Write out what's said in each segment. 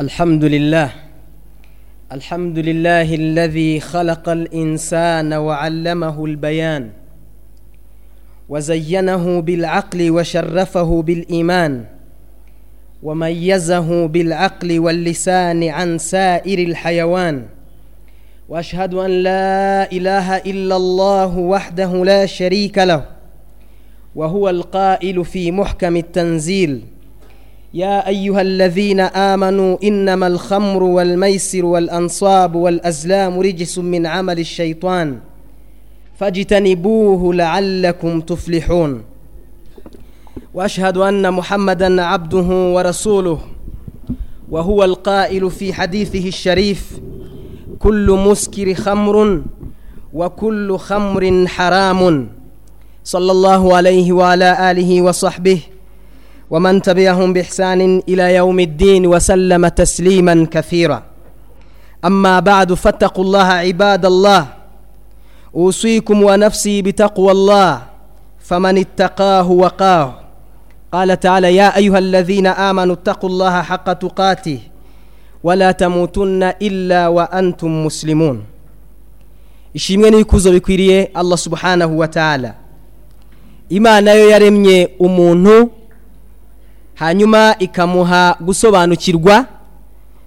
الحمد لله الحمد لله الذي خلق الإنسان وعلمه البيان وزينه بالعقل وشرفه بالإيمان وميزه بالعقل واللسان عن سائر الحيوان وأشهد أن لا إله إلا الله وحده لا شريك له وهو القائل في محكم التنزيل يا أيها الذين آمنوا إنما الخمر والميسر والأنصاب والأزلام رجس من عمل الشيطان فاجتنبوه لعلكم تفلحون وأشهد أن محمدا عبده ورسوله وهو القائل في حديثه الشريف كل مسكر خمر وكل خمر حرام صلى الله عليه وعلى آله وصحبه ومن تبعهم بإحسان إلى يوم الدين وسلم تسليما كثيرا أما بعد فاتقوا الله عباد الله أوصيكم ونفسي بتقوى الله فمن اتقاه وقاه قال تعالى يا أيها الذين آمنوا اتقوا الله حق تقاته ولا تموتن إلا وأنتم مسلمون ishimwe n'ibikuzo bikwiriye allah subhanahu wa ta'ala imana yo yaremye umuntu hanyuma ikamuha gusobanukirwa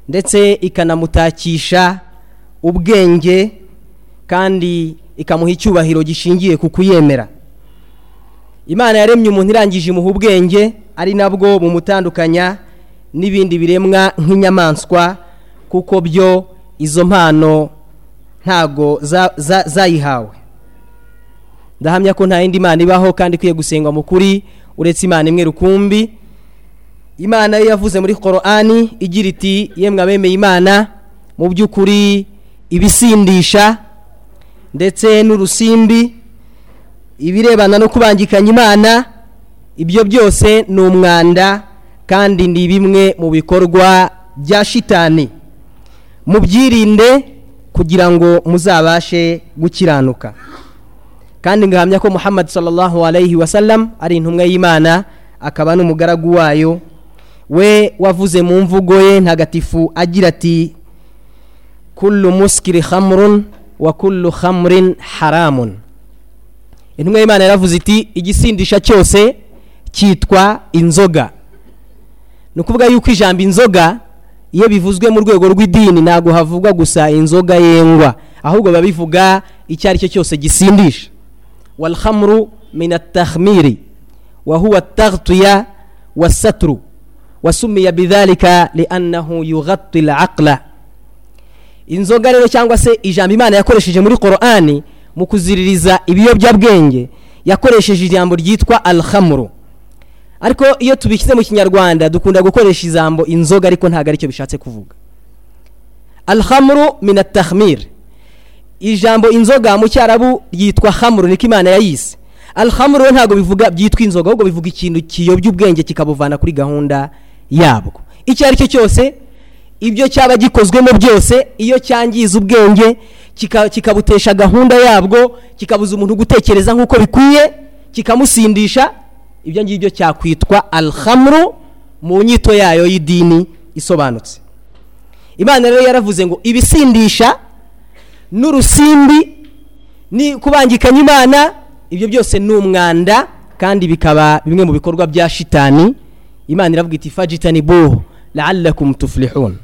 ndetse ikanamutakisha ubwenge kandi ikamuha icyubahiro gishingiye ku kuyemera. Imana yaremye umuntu irangije imuha ubwenge ari nabwo bumutandukanya n'ibindi biremwa nk'inyamaswa kuko byo izo mpano ntago zayihawe. Ndahamya ko nta yindi mana ibaho kandi ikwiye gusengwa mu kuri uretse imana imwe rukumbi imana yo yavuze muri korani igira iti yemwe abemeye imana mu by'ukuri ibisindisha ndetse n'urusimbi ibirebana no kubangikanya imana ibyo byose ni umwanda kandi ni bimwe mu bikorwa bya shitani mubyirinde kugira ngo muzabashe gukiranuka. Kandi ngahamya ko muhammad sallallahu alayhi wa sallam ari intumwa y'imana akaba n'umugaragu wayo we wavuze mu mvugo ye ntagatifu agira ati kullu muskiri khamrun wa kullu khamrin haramun. Intumwa y'imana yaravuze iti igisindisha cyose cyitwa inzoga. Ni ukuvuga yuko ijambo inzoga iyo bivuzwe mu rwego rw'idini ntabwo havugwa gusa inzoga yengwa ahubwo biba bivuga icyo ari cyo cyose gisindisha. Walhamru min atahmiri wa huwa taghtiya wasatru wasumiya bidhalika liannahu yughatti alaqla inzoga rero cyangwa se ijambo imana yakoresheje muri korani mu kuziririza ibiyobyabwenge yakoresheje ijambo ryitwa alhamru ariko iyo tubishyize mu kinyarwanda dukunda gukoresha ijambo inzoga ariko ntabwo ari cyo bishatse kuvuga. Alhamru mina tahmir ijambo inzoga mu cyarabu ryitwa hamuru niko imana yayise. Alhamru we ntabwo bivuga byitwa inzoga ahubwo bivuga ikintu kiyobya ubwenge kikabuvana kuri gahunda yabwo. Icyo ari cyo cyose ibyo cyaba gikozwemo byose iyo cyangiza ubwenge kikabutesha gahunda yabwo kikabuza umuntu gutekereza nk'uko bikwiye kikamusindisha ibyo ngibyo cyakwitwa alhamru mu nyito yayo y'idini isobanutse. Imana rero yaravuze ngo ibisindisha n'urusimbi ni kubangikanya imana ibyo byose ni umwanda kandi bikaba bimwe mu bikorwa bya shitani imana iravuga iti fajitani buhu la'allakum tuflihun.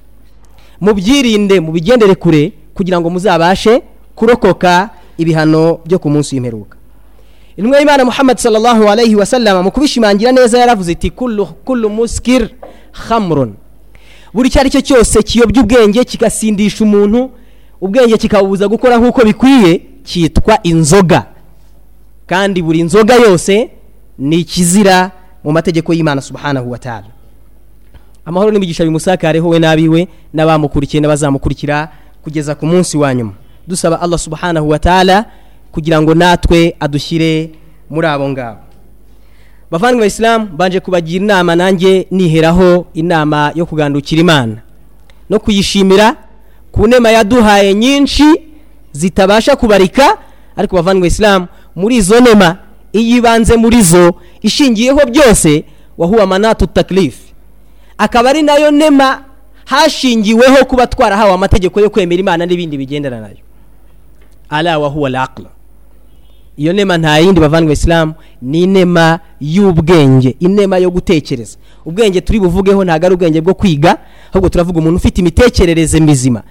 Mubyirinde mubigendere kure kugira ngo muzabashe kurokoka ibihano byo ku munsi w'imperuka. Intumwa y'imana muhammad sallallahu alayhi wa sallam mu kubishimangira neza yaravuze iti kullu, kullu muskir khamrun. Buri icyo ari cyo cyose kiyobya ubwenge kigasindisha umuntu ubwenge kikabubuza gukora nk'uko bikwiye cyitwa inzoga. Kandi buri nzoga yose ni ikizira mu mategeko y'imana subhanahu wa ta'ala. Amahoro n'imigisha bimusakareho we n'abiwe n'abamukurikiye n'abazamukurikira kugeza ku munsi wa nyuma. Dusaba allah subhanahu wa ta'ala kugira ngo natwe adushyire muri abo ngabo. Bavandimwe isilamu banje kubagira inama nanjye niheraho inama yo kugandukira imana. No kuyishimira ku nema yaduhaye nyinshi zitabasha kubarika ariko bavandimwe isilamu muri izo nema iyo ibanze muri zo ishingiyeho byose wahuwa manatu takilifu akaba ari na yo nema hashingiweho kuba twarahawe amategeko yo kwemera imana n'ibindi bigendana na yo. Ala wa huwa al iyo nema nta yindi bavandimwe isilamu ni inema y'ubwenge inema yo gutekereza. Ubwenge turi buvugeho ntabwo ari ubwenge bwo kwiga ahubwo turavuga umuntu ufite imitekerereze mizima.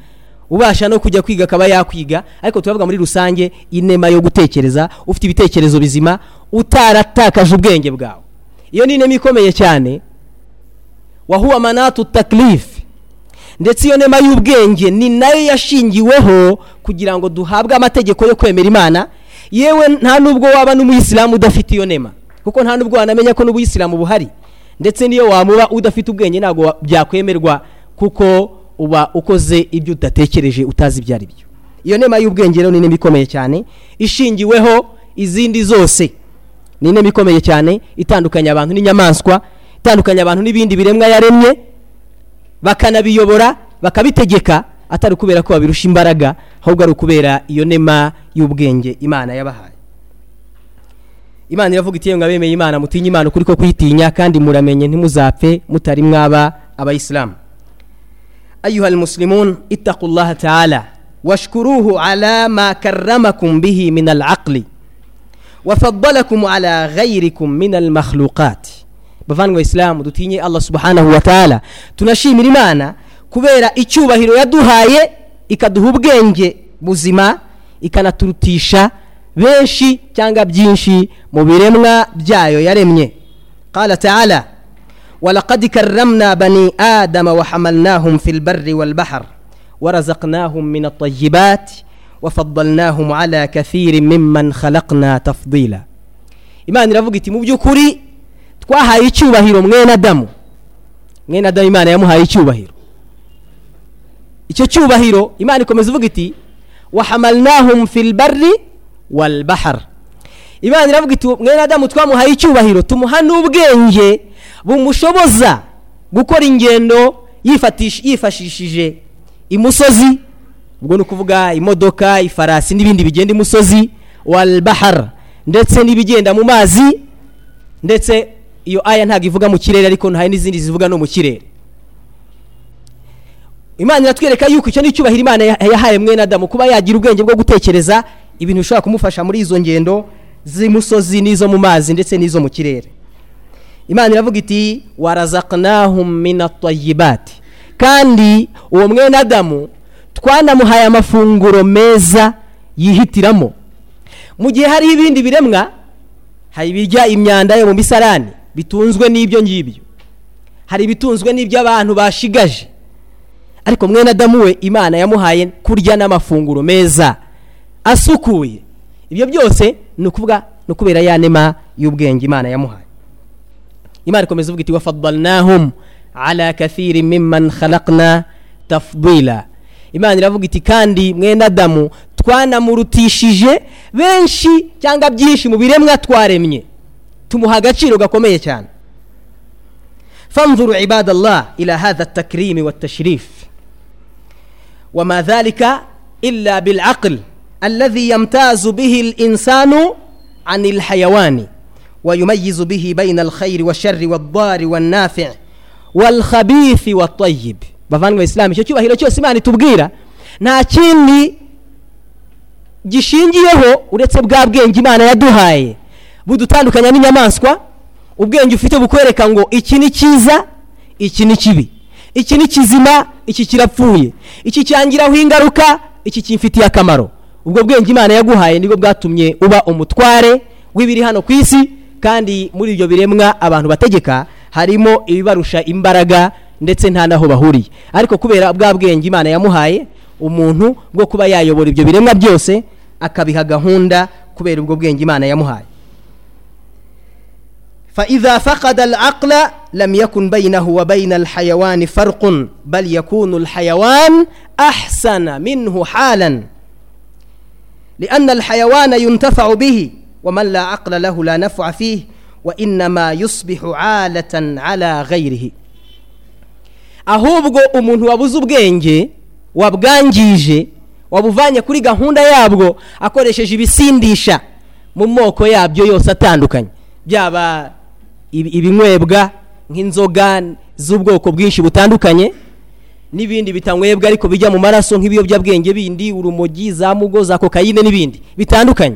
Ubasha no kujya kwiga akaba yakwiga ariko turavuga muri rusange inema yo gutekereza ufite ibitekerezo bizima utaratakaje ubwenge bwawe. Iyo ni inema ikomeye cyane wahuwa manatu takilifu ndetse iyo nema y'ubwenge ni na yo yashingiweho kugira ngo duhabwe amategeko yo kwemera imana. Yewe nta nubwo waba n'umuyisilamu udafite iyo nema kuko nta nubwo wanamenya ko n'ubuyisilamu buhari. Ndetse n'iyo wamuba udafite ubwenge ntabwo byakwemerwa kuko uba ukoze ibyo udatekereje utazi ibyo ari byo. Iyo nema y'ubwenge rero ni inema ikomeye cyane ishingiweho izindi zose. Ni inema ikomeye cyane itandukanya abantu n'inyamaswa itandukanya abantu n'ibindi biremwa yaremye bakanabiyobora bakabitegeka atari ukubera ko babirusha imbaraga ahubwo ari ukubera iyo nema y'ubwenge imana yabahaye. Imana iravuga iti ngo abemeye imana mutinye imana ukuri ko kuyitinya kandi muramenye ntimuzapfe mutari mwaba abayisilamu. ayuha almuslimun ittaqullaha ta'ala washkuruhu ala ma karramakum bihi min alaqli وفضلكم على غيركم من المخلوقات bavandwa isilamu dutinye allah subhanahu wa ta'ala tunashimira imana kubera icyubahiro yaduhaye ikaduha ubwenge buzima ikanaturutisha benshi cyangwa byinshi mu biremwa byayo yaremye qala ta'ala ولقد كرمنا بني آدم وحملناهم في البر والبحر ورزقناهم من الطيبات وفضلناهم على كثير ممن خلقنا تفضيلا imana iravuga iti mu by'ukuri twahaye icyubahiro mwene adamu mwene adamu imana yamuhaye icyubahiro icyo cyubahiro imana ikomeza ivuga iti wahamalnahum fil barri wal bahar imana iravuga iti mwene adamu twamuhaye icyubahiro tumuha n'ubwenge bumushoboza gukora ingendo yifashishije imusozi ubwo ni ukuvuga imodoka ifarasi n'ibindi bigenda imusozi wal bahar ndetse n'ibigenda mu mazi ndetse iyo aya ntabwo ivuga mu kirere ariko hari n'izindi zivuga no mu kirere. Imana iratwereka yuko icyo ni icyubahiro imana yahaye mwene adamu kuba yagira ubwenge bwo gutekereza ibintu bishobora kumufasha muri izo ngendo z'imusozi n'izo mu mazi ndetse n'izo mu kirere. Imana iravuga iti warazaqnahum minatayibati kandi uwo mwene adamu twanamuhaye amafunguro meza yihitiramo. Mu gihe hariho ibindi biremwa hari ibirya imyanda yo mu misarani bitunzwe n'ibyo ngibyo. Hari ibitunzwe n'ibyo abantu bashigaje. Ariko mwene adamu we imana yamuhaye kurya n'amafunguro meza asukuye. Ibyo byose ni ukuvuga ni ukubera ya nema y'ubwenge imana yamuhaye. imana ikomeza ivuga iti wafadalnahum ala kathiri mimman khalaqna tafdila imana iravuga iti kandi mwene adamu twanamurutishije benshi cyangwa byinshi mu biremwa twaremye tumuha agaciro gakomeye cyane fanzuru ibadallah ila hadha atakrimi watashrif وما ذلك إلا بالعقل الذي يمتاز به الإنسان عن الحيوان ويميز به بين الخير والشر والضار والنافع والخبيث والطيب bavandimwe isilamu icyo cyubahiro cyose imana itubwira nta kindi gishingiyeho uretse bwa bwenge imana yaduhaye budutandukanya n'inyamaswa ubwenge ufite bukwereka ngo iki ni cyiza iki ni kibi iki ni kizima iki kirapfuye iki cyangiraho ingaruka iki kimfitiye akamaro ubwo bwenge imana yaguhaye nibwo bwatumye uba umutware w'ibiri hano ku isi kandi muri ibyo biremwa abantu bategeka harimo ibibarusha imbaraga ndetse nta n'aho bahuriye. Ariko kubera bwa bwenge imana yamuhaye umuntu bwo kuba yayobora ibyo biremwa byose akabiha gahunda kubera ubwo bwenge imana yamuhaye. فإذا فقد العقل لم يكن بينه وبين الحيوان فرق بل يكون الحيوان أحسن منه حالا لأن الحيوان ينتفع به ومن لا عقل له لا نفع فيه وإنما يصبح عالة على غيره ahubwo umuntu wabuze ubwenge wabwangije wabuvanye kuri gahunda yabwo akoresheje ibisindisha mu moko yabyo yose atandukanye byaba ibinywebwa nk'inzoga z'ubwoko bwinshi butandukanye n'ibindi bitanywebwa ariko bijya mu maraso nk'ibiyobyabwenge bindi urumogi za mugo za kokayine n'ibindi bitandukanye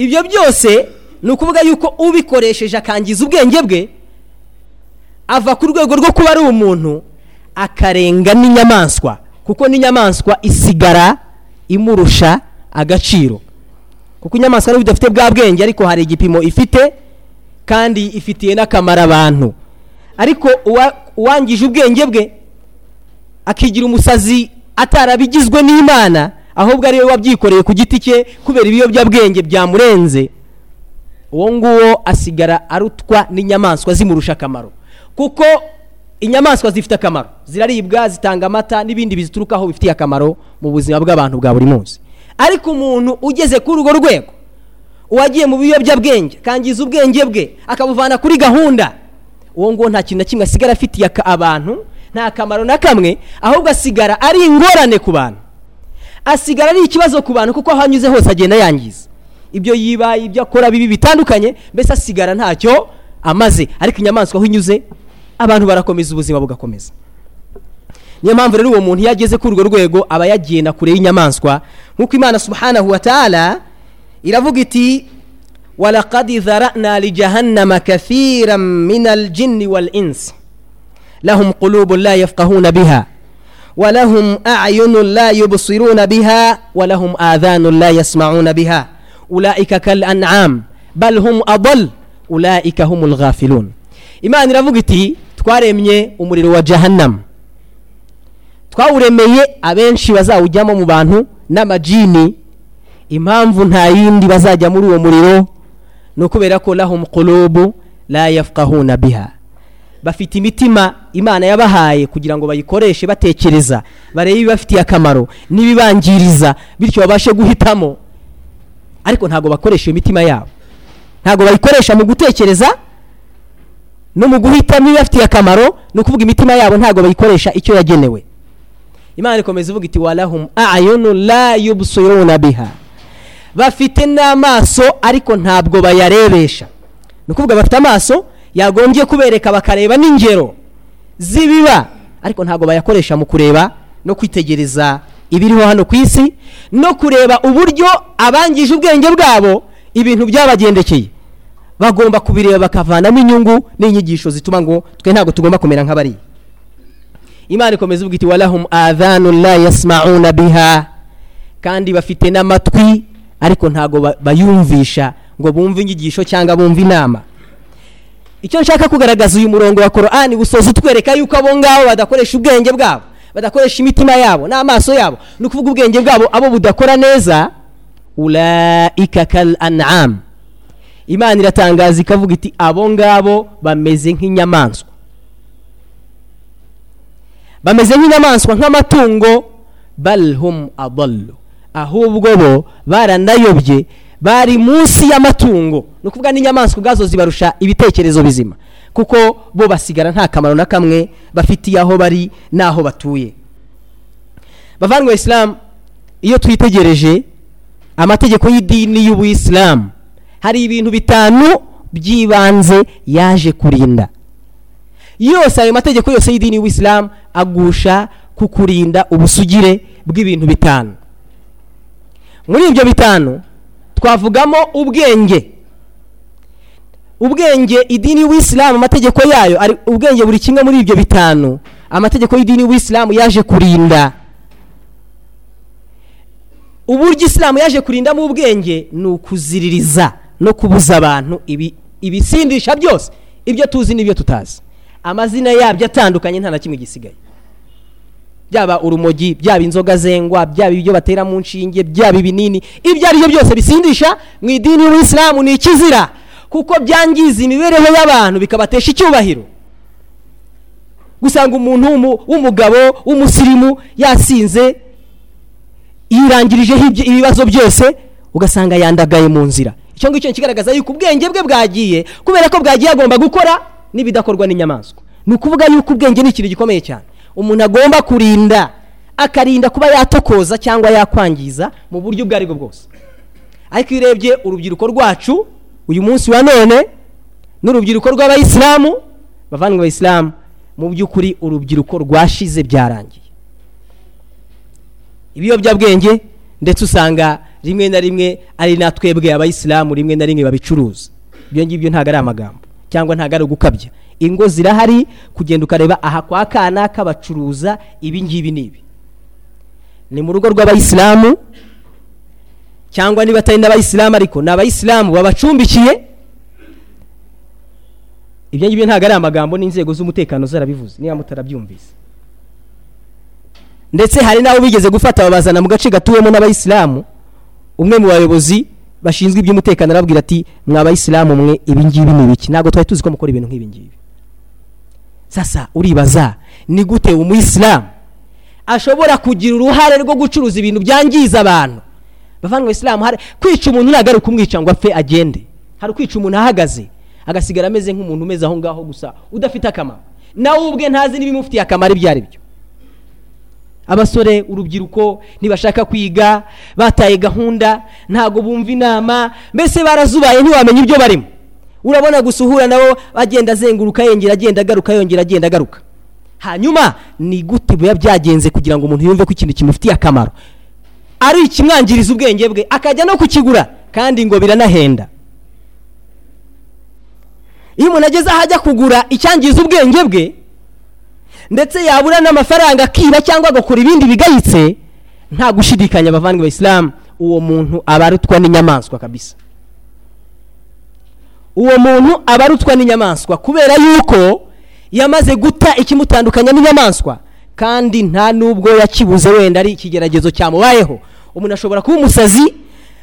Ibyo byose ni ukuvuga yuko ubikoresheje akangiza ubwenge bwe ava ku rwego rwo kuba ari umuntu akarenga n'inyamaswa kuko n'inyamaswa isigara imurusha agaciro. Kuko inyamaswa n'ubu idafite bwa bwenge ariko hari igipimo ifite kandi ifitiye n'akamaro abantu. Ariko uwangije ubwenge bwe akigira umusazi atarabigizwe n'imana ahubwo ari we wabyikoreye ku giti cye kubera ibiyobyabwenge byamurenze. Uwo nguwo asigara arutwa n'inyamaswa zimurusha akamaro. Kuko inyamaswa zifite akamaro. Ziraribwa zitanga amata n'ibindi biziturukaho bifitiye akamaro mu buzima bw'abantu bwa buri munsi. Ariko umuntu ugeze kuri urwo rwego uwagiye mu biyobyabwenge akangiza ubwenge bwe akabuvana kuri gahunda uwo nguwo nta kintu na kimwe asigara afitiye abantu nta kamaro na kamwe ahubwo asigara ari ingorane ku bantu. Asigara ari ikibazo ku bantu kuko aho anyuze hose agenda yangiza. Ibyo yiba ibyo akora bibi bitandukanye mbese asigara ntacyo amaze. Ariko inyamaswa aho inyuze abantu barakomeza ubuzima bugakomeza. Niyo mpamvu rero uwo muntu iyo ageze kuri urwo rwego aba yagenda kure y'inyamaswa. Nk'uko imana subhanahu wa ta'ala iravuga iti walaqad dharana lijahannama kathiran min aljinni wal insi. Lahum qulubun la yafqahuna biha. ولهم أعين لا يبصرون بها ولهم آذان لا يسمعون بها أولئك كالأنعام بل هم أضل أولئك هم الغافلون imana iravuga iti twaremye umuriro wa jahannam twawuremeye abenshi bazawujyamo mu bantu n'amajini impamvu nta yindi bazajya muri uwo muriro ni ukubera ko lahum qulubu la yafqahuna biha bafite imitima imana yabahaye kugira ngo bayikoreshe batekereza barebe ibibafitiye akamaro n'ibibangiriza bityo babashe guhitamo. Ariko ntabwo bakoresha iyo mitima yabo. Ntabwo bayikoresha mu gutekereza no mu guhitamo ibibafitiye akamaro ni ukuvuga imitima yabo ntabwo bayikoresha icyo yagenewe. Imana ikomeza ivuga iti walahum ayunu la yubsiruna biha. Bafite n'amaso ariko ntabwo bayarebesha. Ni ukuvuga bafite amaso yagombye kubereka bakareba n'ingero z'ibiba. Ariko ntabwo bayakoresha mu kureba no kwitegereza ibiriho hano ku isi no kureba uburyo abangije ubwenge bwabo ibintu byabagendekeye. Bagomba kubireba bakavanamo inyungu n'inyigisho zituma ngo twe ntabwo tugomba kumera nk'abari. Imana ikomeza ivuga iti walahum adhanu la yasmauna biha. Kandi bafite n'amatwi ariko ntabwo bayumvisha ngo bumve inyigisho cyangwa bumve inama. Icyo nshaka kugaragaza uyu murongo wa korani gusoza utwereka yuko abo ngabo badakoresha ubwenge bwabo badakoresha imitima yabo n'amaso yabo. Ni ukuvuga ubwenge bwabo abo budakora neza ulaika kal an'am imana iratangaza ikavuga iti abo ngabo bameze nk'inyamaswa. Bameze nk'inyamaswa nk'amatungo hum adallu. Ahubwo bo baranayobye bari munsi y'amatungo. Ni ukuvuga n'inyamaswa ubwazo zibarusha ibitekerezo bizima. Kuko bo basigara nta kamaro na kamwe bafitiye aho bari n'aho batuye. Bavandwa isilamu iyo twitegereje amategeko y'idini y'ubuyisilamu hari ibintu bitanu by'ibanze yaje kurinda. Yose ayo mategeko yose y'idini y'ubuyisilamu agusha ku kurinda ubusugire bw'ibintu bitanu. Muri ibyo bitanu twavugamo ubwenge. Ubwenge idini y'ubuyisilamu amategeko yayo ari ubwenge buri kimwe muri ibyo bitanu. Amategeko y'idini y'ubuyisilamu yaje kurinda. Uburyo isilamu yaje kurindamo ubwenge ni ukuziririza no kubuza abantu ibisindisha byose. Ibyo tuzi n'ibyo tutazi. Amazina yabyo atandukanye nta na kimwe gisigaye. Byaba urumogi byaba inzoga zengwa byaba ibyo batera mu nshinge byaba ibinini. Ibyo ari byo byose bisindisha mu idini y'ubuyisilamu ni ikizira kuko byangiza imibereho y'abantu bikabatesha icyubahiro. Gusanga umuntu w'umugabo w'umusirimu yasinze yirangirijeho ibibazo byose ugasanga yandagaye mu nzira. Icyo ngicyo kigaragaza yuko ubwenge bwe bwagiye kubera ko bwagiye agomba gukora n'ibidakorwa n'inyamaswa. Ni ukuvuga yuko ubwenge ni ikintu gikomeye cyane. Umuntu agomba kurinda akarinda kuba yatokoza cyangwa yakwangiza mu buryo ubwo ari bwo bwose. Ariko iyo urebye urubyiruko rwacu uyu munsi wa none n'urubyiruko rw'abayisilamu bavandimwe abayisilamu mu by'ukuri urubyiruko rwashize byarangiye. Ibiyobyabwenge ndetse usanga rimwe na rimwe ari natwebwe abayisilamu rimwe na rimwe babicuruza. Ibyo ngibyo ntabwo ari amagambo cyangwa ntabwo ari ugukabya. Ingo zirahari kugenda ukareba aha kwa kana kabacuruza ibi ngibi n'ibi. Ni mu rugo rw'abayisilamu cyangwa niba atari n'abayisilamu ariko ni abayisilamu babacumbikiye. Ibyo ngibyo ntabwo ari amagambo n'inzego z'umutekano zarabivuze niba mutarabyumvise. Ndetse hari n'abo bigeze gufata babazana mu gace gatuwemo n'abayisilamu. Umwe mu bayobozi bashinzwe iby'umutekano arabwira ati mwa bayisilamu mwe ibi ngibi ni ibiki? Ntabwo twari tuzi ko mukora ibintu nk'ibi ngibi. Sasa uribaza ni gute umuyisilamu ashobora kugira uruhare rwo gucuruza ibintu byangiza abantu? Bavanga mu isilamu hari kwica umuntu ntabwo ari ukumwica ngo apfe agende. Hari ukwica umuntu ahagaze agasigara ameze nk'umuntu umeze aho ngaho gusa udafite akamaro. Nawe ubwe ntazi n'ibimufitiye akamaro ibyo ari byo abasore urubyiruko ntibashaka kwiga bataye gahunda ntabwo bumva inama mbese barazubaye ntiwamenya ibyo barimo. Urabona gusa uhura nabo agenda azenguruka yongera agenda agaruka yongera agenda agaruka. Hanyuma ni gute biba byagenze kugira ngo umuntu yumve ko ikintu kimufitiye akamaro? Ari ikimwangiriza ubwenge bwe akajya no kukigura kandi ngo biranahenda. Iyo umuntu ageze aho ajya kugura icyangiza ubwenge bwe ndetse yabura n'amafaranga akiba cyangwa agakora ibindi bigayitse nta gushidikanya abavandimwe isilamu uwo muntu aba arutwa n'inyamaswa kabisa. Uwo muntu aba arutwa n'inyamaswa kubera yuko yamaze guta ikimutandukanya n'inyamaswa kandi nta n'ubwo yakibuze wenda ari ikigeragezo cyamubayeho. Umuntu ashobora kuba umusazi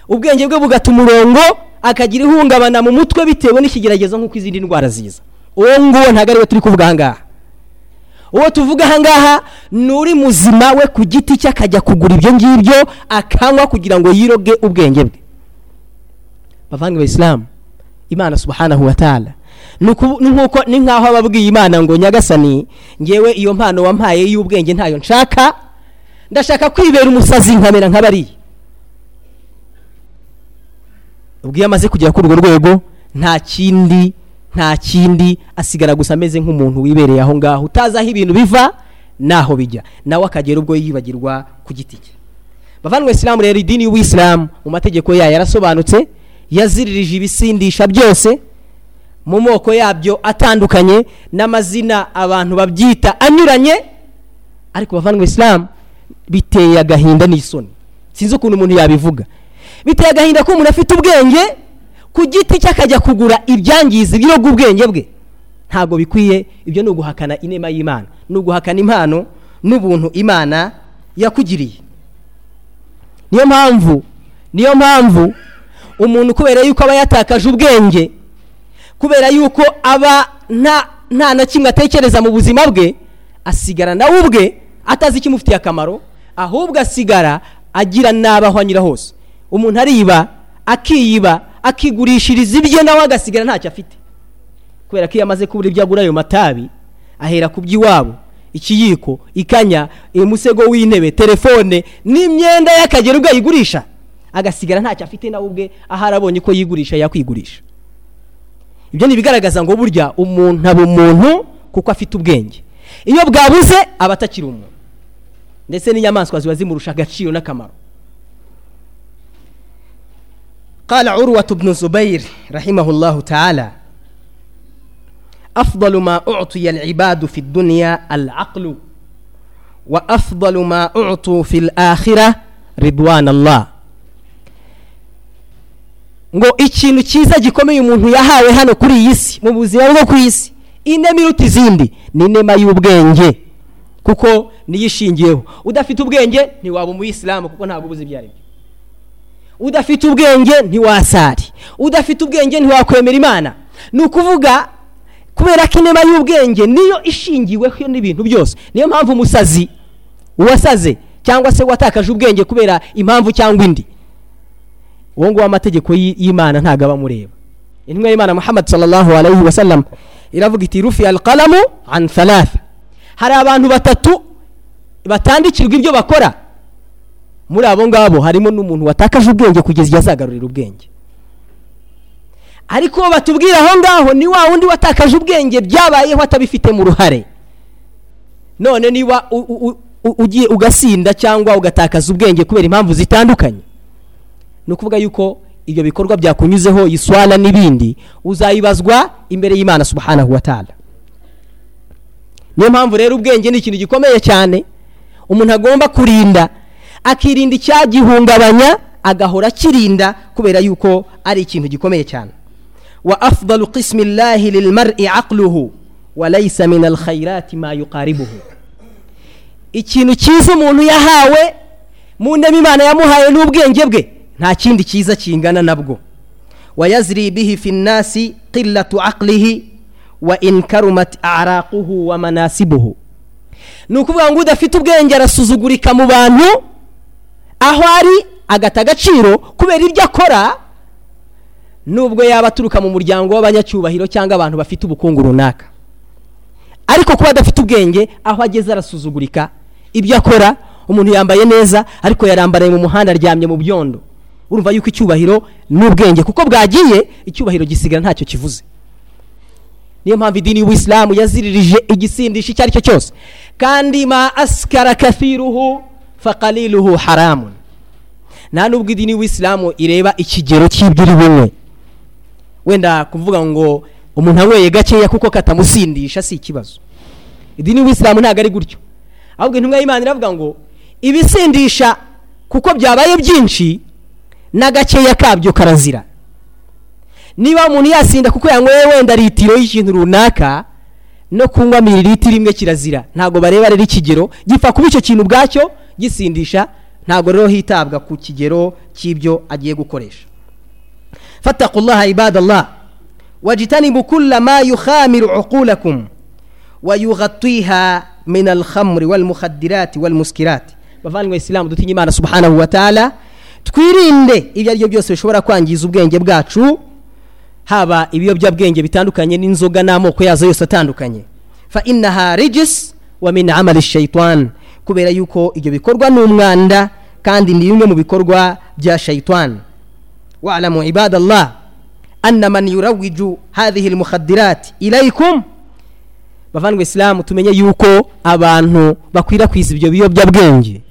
ubwenge bwe bugata umurongo akagira ihungabana mu mutwe bitewe n'ikigeragezo nk'uko izindi ndwara ziza. Uwo nguwo ntabwo ari we turi kuvuga aha ngaha. Uwo tuvuga aha ngaha ni uri muzima we ku giti cye akajya kugura ibyo ngibyo akanywa kugira ngo yiroge ubwenge bwe. Bavanga isilamu imana subhanahu wa ta'ala. Nk'uko ni nk'aho ababwiye imana ngo nyagasani ngewe iyo mpano wampaye y'ubwenge ntayo nshaka ndashaka kwibera umusazi nkamera nk'abariya ubwo iyo amaze kugera kuri urwo rwego nta kindi nta kindi asigara gusa ameze nk'umuntu wibereye aho ngaho. Utazi aho ibintu biva n'aho bijya. Nawe akagera ubwo yibagirwa ku giti cye. Bavandimwe isilamu rero idini y'ubuyisilamu mu mategeko yayo yarasobanutse yaziririje ibisindisha byose mu moko yabyo atandukanye n'amazina abantu babyita anyuranye ariko bavandimwe isilamu biteye agahinda n'isoni. Sinzi ukuntu umuntu yabivuga. Biteye agahinda ko umuntu afite ubwenge ku giti cye akajya kugura ibyangiza ibiroga ubwenge bwe. Ntabwo bikwiye ibyo ni uguhakana inema y'imana. Ni uguhakana impano n'ubuntu imana yakugiriye. Niyo mpamvu niyo mpamvu umuntu kubera yuko aba yatakaje ubwenge kubera yuko aba nta na kimwe atekereza mu buzima bwe asigara nawe ubwe atazi ikimufitiye akamaro ahubwo asigara agira nabi aho anyura hose. Umuntu ariba akiyiba akigurishiriza ibyo nawe agasigara ntacyo afite. Kubera ko iyo amaze kubura ibyo agura ayo matabi ahera ku by'iwabo ikiyiko ikanya umusego w'intebe telefone n'imyenda y'akagera ubwo ayigurisha. agasigara ntacyo afite nawe ubwe aho arabonye ko yigurisha yakwigurisha ibyo ni ibigaragaza ngo burya umuntu aba umuntu kuko afite ubwenge iyo bwabuze aba atakiri umuntu ndetse n'inyamaswa ziba zimurusha agaciro n'akamaro قال عروة بن زبير رحمه الله تعالى أفضل ما أعطي العباد في الدنيا العقل وأفضل ما أعطوا في الآخرة رضوان الله ngo ikintu cyiza gikomeye umuntu yahawe hano kuri iyi si mu buzima bwo ku isi inema iruta izindi ni inema y'ubwenge kuko niyo ishingiyeho udafite ubwenge ntiwaba umuyisilamu kuko ntabwo ubuze ibyo ari byo udafite ubwenge ntiwasari udafite ubwenge ntiwakwemera imana. Ni ukuvuga kubera ko inema y'ubwenge niyo ishingiweho n'ibintu byose. Niyo mpamvu umusazi uwasaze cyangwa se watakaje ubwenge kubera impamvu cyangwa indi. Uwo nguwo amategeko y'imana ntabwo aba amureba. Intumwa y'imana muhammad sallallahu alayhi wa sallam iravuga iti rufi alqalamu an thalatha. Hari abantu batatu batandikirwa ibyo bakora. Muri abo ngabo harimo n'umuntu watakaje ubwenge kugeza igihe azagarurira ubwenge. Ariko batubwira aho ngaho ni wa wundi watakaje ubwenge byabayeho atabifitemo uruhare none niba ugiye ugasinda cyangwa ugatakaza ubwenge kubera impamvu zitandukanye ni ukuvuga yuko ibyo bikorwa byakunyuzeho iswala n'ibindi uzayibazwa imbere y'imana subhanahu wa ta'ala. Niyo mpamvu rero ubwenge ni ikintu gikomeye cyane. Umuntu agomba kurinda akirinda icyagihungabanya agahora akirinda kubera yuko ari ikintu gikomeye cyane. Wa afdalu qismi llahi lilmar'i aqluhu wa laysa min alkhairati ma yuqaribuhu. Ikintu cyiza umuntu yahawe mu ndema imana yamuhaye n'ubwenge bwe. Nta kindi cyiza kingana nabwo. Wayazri bihi fi nnasi qillatu aqlihi wa in karumat araquhu wa manasibuhu. Ni ukuvuga ngo udafite ubwenge arasuzugurika mu bantu aho ari agata agaciro kubera ibyo akora nubwo yaba aturuka mu muryango w'abanyacyubahiro cyangwa abantu bafite ubukungu runaka. Ariko kuba adafite ubwenge aho ageze arasuzugurika ibyo akora umuntu yambaye neza ariko yarambaraye mu muhanda aryamye mu byondo. Urumva yuko icyubahiro n'ubwenge kuko bwagiye icyubahiro gisigara ntacyo kivuze. Niyo mpamvu idini y'ubuyisilamu yaziririje igisindisha icyo ari cyo cyose. Kandi ma asikara kathiruhu faqaliluhu haramun. Nta nubwo idini y'ubuyisilamu ireba ikigero cy'ibyo bunywe wenda kuvuga ngo umuntu anyweye gakeya kuko katamusindisha si ikibazo. Idini y'ubuyisilamu ntabwo ari gutyo. Ahubwo intumwa y'imana iravuga ngo ibisindisha kuko byabaye byinshi n'agakeya kabyo karazira. Niba umuntu yasinda kuko yanyweye wenda litiro y'ikintu runaka no kunywa mililitiro imwe kirazira. Ntabwo bareba rero ikigero. Gipfa kuba icyo kintu ubwacyo gisindisha ntabwo rero hitabwa ku kigero cy'ibyo agiye gukoresha. Fatakullaha ibadallah. Wajitanibu kulla ma yukhamiru uqulakum wayughatwiha min alkhamri walmukhadirati walmuskirati bavandimwe isilamu dutinye imana subhanahu wa ta'ala. Twirinde ibyo ari byo byose bishobora kwangiza ubwenge bwacu haba ibiyobyabwenge bitandukanye n'inzoga n'amoko yazo yose atandukanye. Fa innaha rijis wa min amali shaitan kubera yuko ibyo bikorwa ni umwanda kandi ni bimwe mu bikorwa bya shaitan wa'lamu ibadallah anna man yurawiju hadhihi almukhaddirat ilaykum. Bavandimwe isilamu tumenye yuko abantu bakwirakwiza ibyo biyobyabwenge.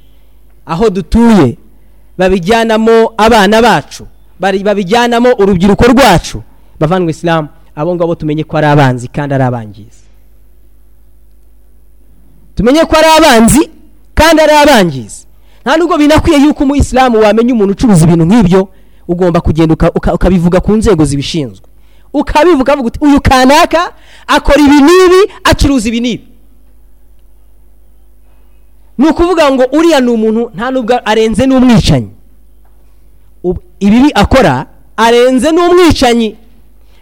Aho dutuye babijyanamo abana bacu. Babijyanamo urubyiruko rwacu. Bavandimwe isilamu abo ngabo tumenye ko ari abanzi kandi ari abangizi. Tumenye ko ari abanzi kandi ari abangizi. Nta nubwo binakwiye yuko umuyisilamu wamenya umuntu ucuruza ibintu nk'ibyo ugomba kugenda uka- uka- ukabivuga ku nzego zibishinzwe. Ukabivuga uyu kanaka akora ibi n'ibi acuruza ibi. n'ibi ni ukuvuga ngo uriya ni umuntu nta nubwo arenze n'umwicanyi. Ibibi akora arenze n'umwicanyi.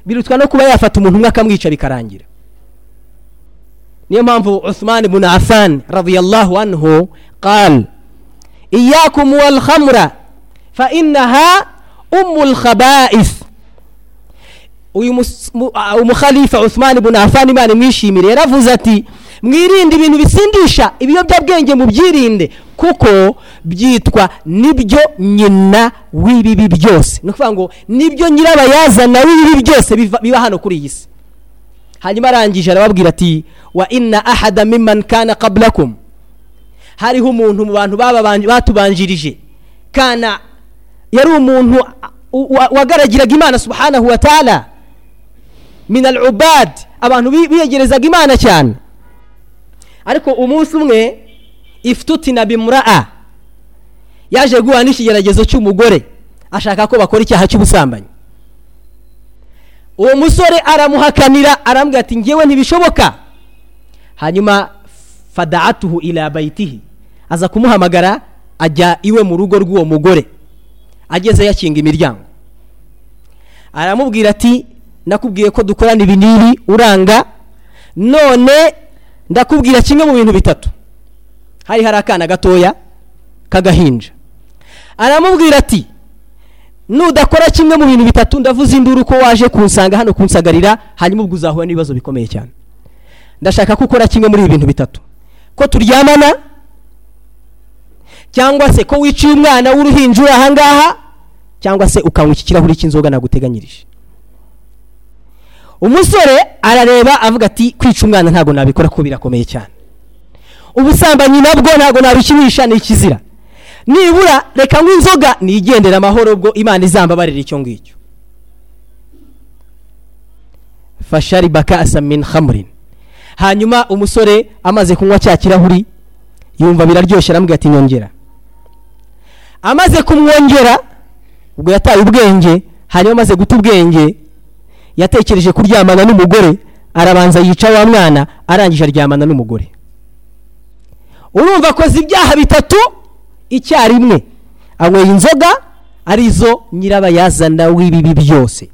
Birutwa no kuba yafata umuntu umwe akamwica bikarangira niyo mpamvu uthman ibn affan radiyallahu anhu qal iyakum wal khamra fa innaha umul khaba'ith uyu umukhalifa uthman ibn affan imana imwishimire yaravuze ati mwirinde ibintu bisindisha ibiyobyabwenge mubyirinde kuko byitwa ni byo nyina w'ibibi byose. Ni ukuvuga ngo ni byo nyirabayazana w'ibibi byose biba hano kuri iyi si. Hanyuma arangije arababwira ati wa inna ahada mimman kana qablakum. Hariho umuntu mu bantu batubanjirije. Kana yari umuntu wa- wagaragiraga imana subhanahu wa ta'ala. Min al ubad abantu bi- biyegerezaga imana cyane. Ariko umunsi umwe ifututina bimuraa yaje guhura n'ikigeragezo cy'umugore ashaka ko bakora icyaha cy'ubusambanyi. Uwo musore aramuhakanira arambwira ati ngewe ntibishoboka. Hanyuma fadaatuhu ila bayitihi aza kumuhamagara ajya iwe mu rugo rw'uwo mugore. Ageze yakinga imiryango. Aramubwira ati nakubwiye ko dukorana ibi n'ibi uranga. None ndakubwira kimwe mu bintu bitatu. Hari hari akana gatoya k'agahinja. Aramubwira ati nudakora kimwe mu bintu bitatu ndavuze induru ko waje kunsanga hano kunsagarira hanyuma ubwo uzahura n'ibibazo bikomeye cyane. Ndashaka ko ukora kimwe muri ibi bintu bitatu. Ko turyamana cyangwa se ko wiciye umwana w'uruhinja uri ahangaha cyangwa se ukanywa iki kirahuri cy'inzoga naguteganyirije. Umusore arareba avuga ati kwica umwana ntabwo nabikora kuko birakomeye cyane. Ubusambanyi nabwo ntabwo nabikinisha ni ikizira. Nibura reka ngo inzoga. Nigendera amahoro ubwo imana izambabarira icyo ngicyo. Fashari bakasa min khamrin. Hanyuma umusore amaze kunywa cya kirahuri yumva biraryoshye aramubwira ati nyongera. Amaze kumwongera ubwo yataye ubwenge hanyuma amaze guta ubwenge yatekereje kuryamana n'umugore arabanza yica wa mwana arangije aryamana n'umugore. Urumva akoze ibyaha bitatu icyarimwe. Anyweye inzoga ari zo nyirabayazana w'ibibi byose.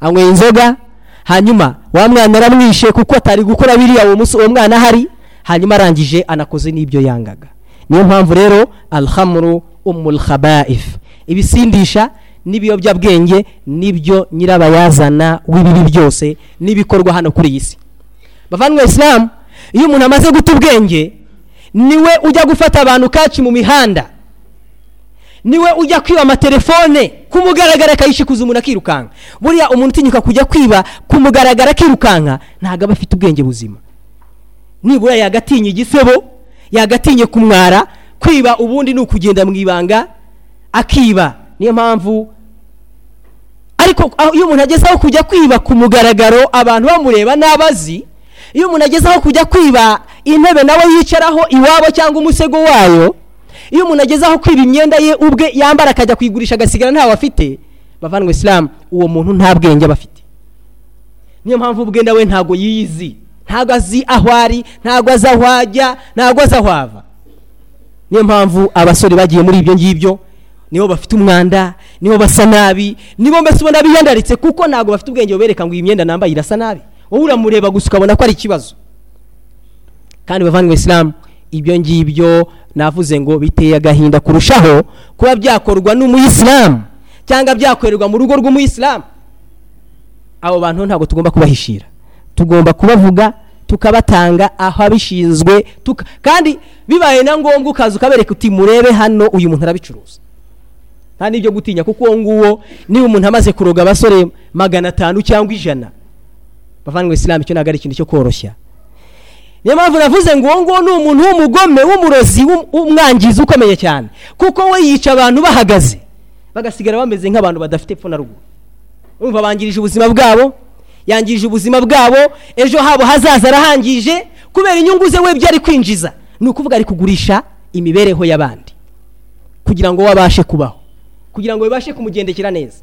Anyweye inzoga hanyuma wa mwana aramwishe kuko atari gukora biriya uwo munsi uwo mwana ahari hanyuma arangije anakoze n'ibyo yangaga. Niyo mpamvu rero alhamuru umul ibisindisha n'ibiyobyabwenge ni byo nyirabayazana w'ibibi byose n'ibikorwa hano kuri iyi si. Bavandimwe isilamu iyo umuntu amaze guta ubwenge ni we ujya gufata abantu kaci mu mihanda. Niwe ujya kwiba amatelefone ku mugaragaro akayishikuza umuntu akirukanka. Buriya umuntu utinyuka kujya kwiba ku mugaragaro akirukanka ntabwo aba afite ubwenge buzima. Nibura yagatinye igisebo yagatinye kumwara kwiba ubundi ni ukugenda mu ibanga akiba. Niyo mpamvu ariko iyo umuntu ageze aho kujya kwiba ku mugaragaro abantu bamureba n'abazi iyo umuntu ageze aho kujya kwiba intebe nawe yicaraho iwabo cyangwa umusego wayo iyo umuntu ageze aho kwiba imyenda ye ubwe yambara akajya kuyigurisha agasigara ntawe afite bavandwe isilamu uwo muntu nta bwenge aba afite. Niyo mpamvu ubwe nawe ntabwo yiyizi ntabwo azi aho ari ntabwo azi aho ajya ntabwo azi aho ava. Niyo mpamvu abasore bagiye muri ibyo ngibyo nibo bafite umwanda nibo basa nabi nibo mbese ubona biyandaritse kuko ntabwo bafite ubwenge bubereka ngo iyi myenda nambaye irasa nabi. Wowe uramureba gusa ukabona ko ari ikibazo. Kandi bavandimwe isilamu ibyo ngibyo navuze ngo biteye agahinda kurushaho kuba byakorwa n'umuyisilamu cyangwa byakorerwa mu rugo rw'umuyisilamu. Abo bantu ntabwo tugomba kubahishira. Tugomba kubavuga tukabatanga aho abishinzwe kandi bibaye na ngombwa ukaza ukabereka uti murebe hano uyu muntu arabicuruza. Nta n'ibyo gutinya kuko uwo nguwo niba umuntu amaze kuroga abasore magana atanu cyangwa ijana. Bavandimwe isilamu icyo ntabwo ari ikintu cyo koroshya. Niyo mpamvu navuze ngo uwo nguwo ni umuntu w'umugome w'umurozi w'umwangizi ukomeye cyane. Kuko we yica abantu bahagaze bagasigara bameze nk'abantu badafite epfo na ruguru. Urumva bangirije ubuzima bwabo yangije ubuzima bwabo ejo habo hazaza arahangije kubera inyungu ze we ibyo ari kwinjiza. Ni ukuvuga ari kugurisha imibereho y'abandi kugira ngo we abashe kubaho. Kugira ngo bibashe kumugendekera neza.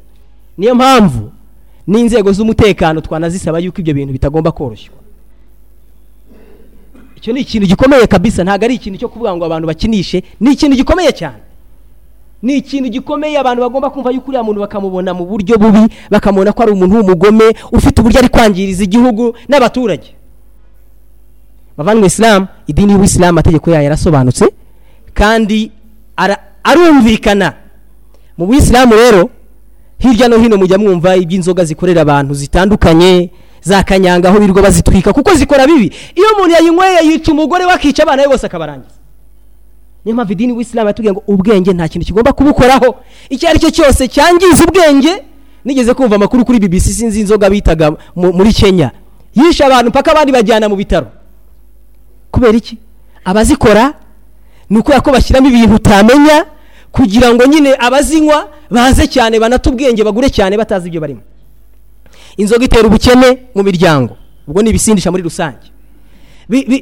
Niyo mpamvu n'inzego z'umutekano twanazisaba yuko ibyo bintu bitagomba koroshywa icyo ni ikintu gikomeye kabisa ntabwo ari ikintu cyo kuvuga ngo abantu bakinishe ni ikintu gikomeye cyane. Ni ikintu gikomeye abantu bagomba kumva yuko uriya muntu bakamubona mu buryo bubi bakamubona ko ari umuntu w'umugome ufite uburyo ari kwangiriza igihugu n'abaturage. Bavandimwe isilamu idini y'ubuyisilamu amategeko yayo yarasobanutse kandi arumvikana mu buyisilamu rero hirya no hino mujya mwumva iby'inzoga zikorera abantu zitandukanye za kanyanga aho birirwa bazitwika kuko zikora bibi. Iyo umuntu yayinyweye yica umugore we akica abana be bose akabarangiza. Niyo mpamvu idini w'isilamu yatubwiye ngo ubwenge nta kintu kigomba kubukoraho. Icyo ari cyo cyose cyangiza ubwenge nigeze kumva amakuru kuri bbc sinzi inzoga bitaga muri kenya. Yishe abantu mpaka abandi bajyana mu bitaro. Kubera iki? Abazikora ni ukubera ko bashyiramo ibintu utamenya kugira ngo nyine abazinywa baze cyane banate ubwenge bagure cyane batazi ibyo barimo. Inzoga itera ubukene mu miryango. Ubwo ni ibisindisha muri rusange.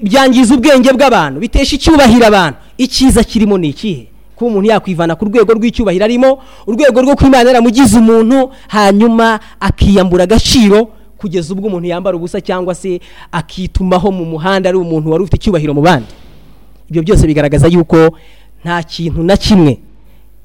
Byangiza ubwenge bw'abantu bitesha icyubahiro abantu. Icyiza kirimo ni ikihe? Kuba umuntu yakwivana ku rwego rw'icyubahiro arimo urwego rwo kwimana yaramugize umuntu hanyuma akiyambura agaciro kugeza ubwo umuntu yambara ubusa cyangwa se akitumaho mu muhanda ari umuntu wari ufite icyubahiro mu bandi. Ibyo byose bigaragaza yuko nta kintu na kimwe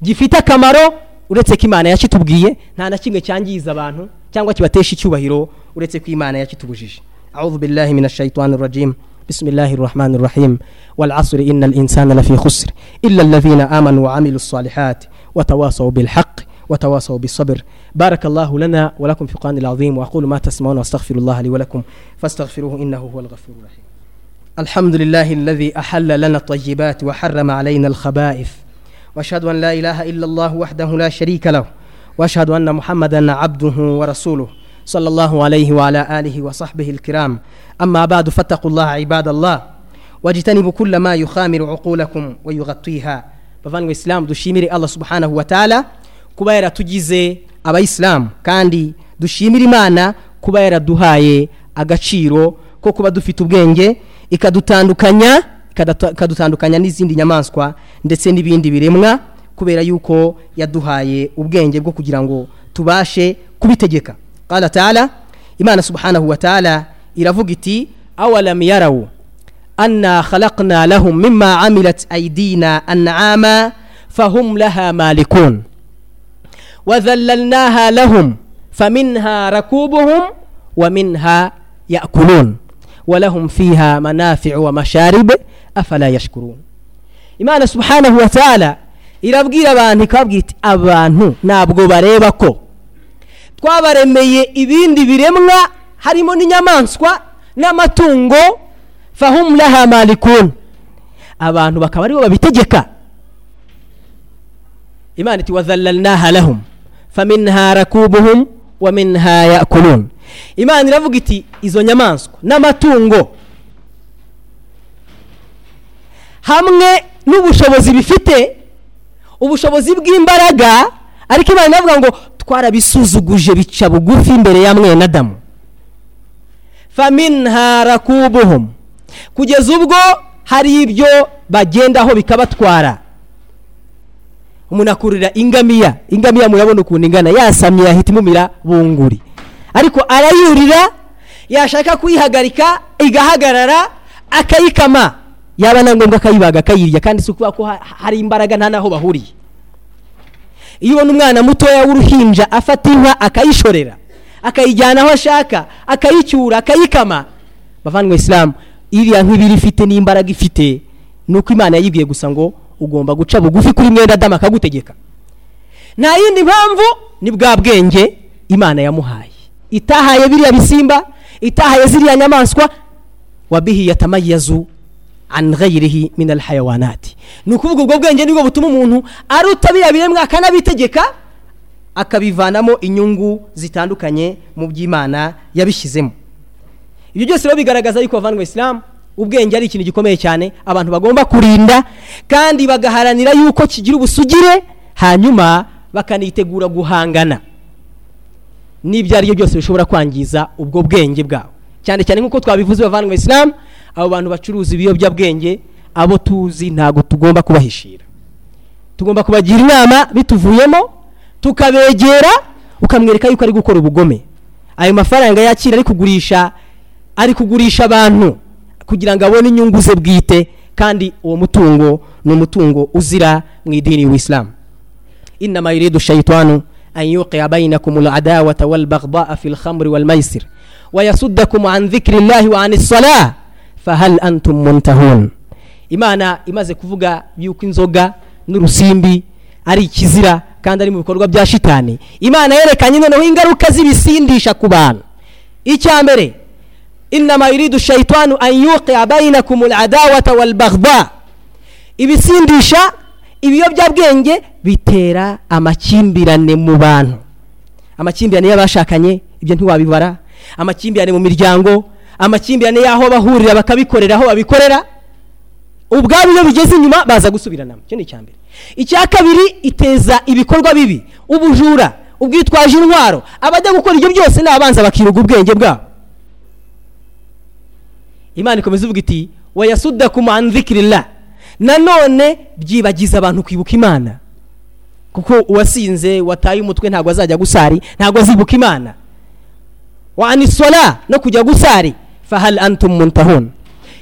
gifite akamaro uretse ko imana yakitubwiye nta na kimwe cyangiza abantu cyangwa kibatesha icyubahiro uretse ko imana yakitubujije a'udhu billahi minashaitanir rajim بسم الله الرحمن الرحيم والعصر إن الإنسان لفي خسر إلا الذين آمنوا وعملوا الصالحات وتواصوا بالحق وتواصوا بالصبر بارك الله لنا ولكم في القرآن العظيم وأقول ما تسمعون وأستغفر الله لي ولكم فاستغفروه إنه هو الغفور الرحيم الحمد لله الذي أحل لنا الطيبات وحرم علينا الخبائث واشهد ان لا اله الا الله وحده لا شريك له واشهد ان محمدا عبده ورسوله صلى الله عليه وعلى اله وصحبه الكرام. اما بعد فاتقوا الله عباد الله. واجتنبوا كل ما يخامر عقولكم ويغطيها. Bavandimwe isilamu dushimire allah subhanahu wataala kuba yaratugize abayisilamu kandi dushimire imana kuba yaraduhaye agaciro ko kuba dufite ubwenge ikadutandukanya kadutandukanya n'izindi nyamaswa ndetse n'ibindi biremwa kubera yuko yaduhaye ubwenge bwo kugira ngo tubashe kubitegeka. Qala taala imana subhanahu wa taala iravuga iti awalam yarawu anna khalaqna lahum mimma amilat aydina an'ama fahum laha malikun. Wadhallalnaha lahum faminha rakubuhum wa minha walahum fiha manafiu wa masharibe afala yashkurun imana subhanahu wa ta'ala irabwira abantu ikababwira iti abantu ntabwo bareba ko twabaremeye ibindi biremwa harimo n'inyamaswa n'amatungo fahum laha malikun abantu bakaba ari bo babitegeka imana iti wazallalnaha lahum faminha rakubuhum wa minha imana iravuga iti izo nyamaswa n'amatungo. Hamwe n'ubushobozi bifite ubushobozi bw'imbaraga ariko imana iravuga ngo twarabisuzuguje bica bugufi imbere ya mwene adamu faminha rakubuhum. Kugeza ubwo hari ibyo bagendaho bikabatwara. Umuntu akurira ingamiya ingamiya murabona ukuntu ingana yasamye yahita imumira bunguri. Ariko arayurira yashaka kuyihagarika igahagarara akayikama. Yaba na ngombwa akayibaga akayirya kandi si ukuvuga ko ha- hari imbaraga nta n'aho bahuriye. Iyo ubona umwana mutoya w'uruhinja afata inka akayishorera akayijyana aho ashaka akayicyura akayikama. Bavandimwe isilamu iriya nk'ibiri ifite n'imbaraga ifite ni uko imana yayibwiye gusa ngo ugomba guca bugufi kuri mwenda adamu akagutegeka. Nta yindi mpamvu ni bwa bwenge imana yamuhaye. Itahaye biriya bisimba itahaye ziriya nyamaswa wabihi yatamayazu an ghayrihi min alhayawanati. Ni ukuvuga ubwo bwenge ni bwo butuma umuntu aruta biriya biremwa akanabitegeka akabivanamo inyungu zitandukanye mu by'imana yabishyizemo. Ibyo byose rero bigaragaza yuko bavandimwe isilamu ubwenge ari ikintu gikomeye cyane abantu bagomba kurinda kandi bagaharanira yuko kigira ubusugire hanyuma bakanitegura guhangana. N'ibyo ari byo byose bishobora kwangiza ubwo bwenge bwabo. Cyane cyane nk'uko twabivuze bavandimwe isilamu abo bantu bacuruza ibiyobyabwenge abo tuzi ntabwo tugomba kubahishira. Tugomba kubagira inama bituvuyemo tukabegera ukamwereka yuko ari gukora ubugome. Ayo mafaranga yakira ari kugurisha ari kugurisha abantu. Kugira ngo abone inyungu ze bwite kandi uwo mutungo ni umutungo uzira mu idini y'uwisilamu inama yuridu shayitanu an yuqiya bainakum aladawata walbagdaa fi lkhamri walmaisir wayasuddakum an dhikri llahi wa ani salah fahal antum muntahun. Imana imaze kuvuga yuko inzoga n'urusimbi ari ikizira kandi ari mu bikorwa bya shitani. Imana yerekanye noneho ingaruka z'ibisindisha ku bantu. Icya mbere inama yuridu shayitanu an yuqiya bainakum aladawata walbagdaa ibisindisha ibiyobyabwenge bitera amakimbirane mu bantu amakimbirane y'abashakanye ibyo ntiwabibara amakimbirane mu miryango amakimbirane y'aho bahurira bakabikorera aho babikorera ubwabo iyo bigeze inyuma baza gusubiranamo icyo ni icya mbere icya kabiri iteza ibikorwa bibi ubujura ubwitwaje intwaro abajya gukora ibyo byose ni abanza bakiruga ubwenge bwabo imana ikomeza ivuga iti wayasudakum an dhikrillah nanone byibagiza abantu kwibuka imana. Kuko uwasinze wataye umutwe ntabwo azajya gusari ntabwo azibuka imana. Wa anisola no kujya gusari fahal antum muntahun.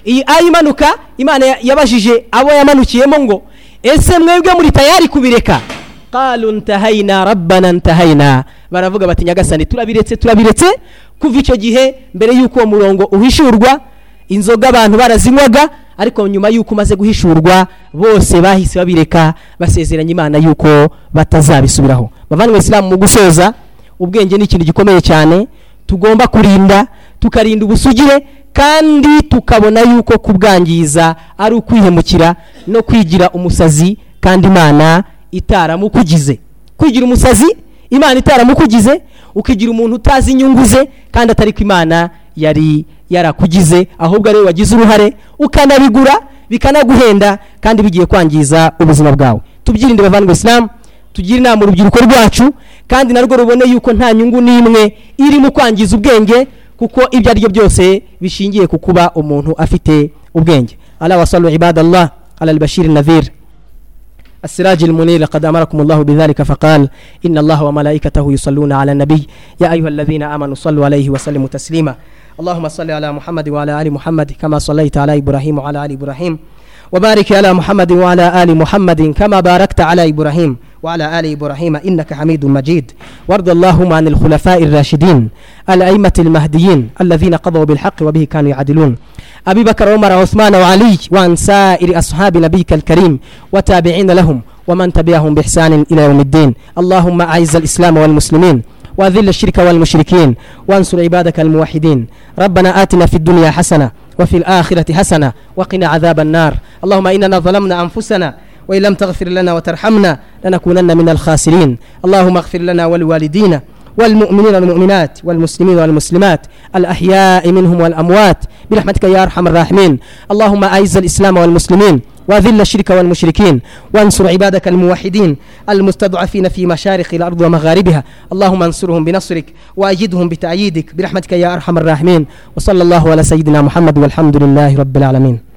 Iyi aya imanuka imana ya- yabajije abo yamanukiyemo ngo ese mwebwe muri tayari kubireka? Qalu ntahayina rabbana ntahayina baravuga bati nyagasani turabiretse turabiretse. Kuva icyo gihe mbere y'uko uwo murongo uhishurwa inzoga abantu barazinywaga ariko nyuma y'uko umaze guhishurwa bose bahise babireka basezeranya imana y'uko batazabisubiraho. Bavandimwe isilamu mu gusoza ubwenge ni ikintu gikomeye cyane. Tugomba kurinda tukarinda ubusugire kandi tukabona yuko kubwangiza ari ukwihemukira no kwigira umusazi kandi imana itaramukugize. Kwigira umusazi imana itaramukugize. Ukigira umuntu utazi inyungu ze kandi atari ko imana yari yarakugize ahubwo ari we wagize uruhare ukanabigura bikanaguhenda kandi bigiye kwangiza ubuzima bwawe. Tubyirinde bavandimwe isilamu tugire inama urubyiruko rwacu kandi narwo rubone yuko nta nyungu n'imwe iri mu kwangiza ubwenge kuko ibyo ari byo byose bishingiye ku kuba umuntu afite ubwenge. Ala wasalu ibadallah ala albashir nadhir السراج المنير لقد أمركم الله بذلك فقال إن الله وملائكته يصلون على النبي يا أيها الذين آمنوا صلوا عليه وسلموا تسليما اللهم صل على محمد وعلى آل محمد كما صليت على إبراهيم وعلى آل إبراهيم وبارك على محمد وعلى آل محمد كما باركت على إبراهيم وعلى آل إبراهيم إنك حميد مجيد وارض اللهم عن الخلفاء الراشدين الأئمة المهديين الذين قضوا بالحق وبه كانوا يعدلون أبي بكر عمر عثمان وعلي وعن سائر أصحاب نبيك الكريم وتابعين لهم ومن تبعهم بإحسان إلى يوم الدين اللهم أعز الإسلام والمسلمين وأذل الشرك والمشركين وانصر عبادك الموحدين ربنا آتنا في الدنيا حسنه وفي الاخره حسنه وقنا عذاب النار اللهم اننا ظلمنا انفسنا وان لم تغفر لنا وترحمنا لنكونن من الخاسرين اللهم اغفر لنا ولوالدينا والمؤمنين والمؤمنات والمسلمين والمسلمات الأحياء منهم والأموات برحمتك يا أرحم الراحمين اللهم أعز الإسلام والمسلمين وذل الشرك والمشركين وانصر عبادك الموحدين المستضعفين في مشارق الأرض ومغاربها اللهم انصرهم بنصرك وأجدهم بتأييدك برحمتك يا أرحم الراحمين وصلى الله على سيدنا محمد والحمد لله رب العالمين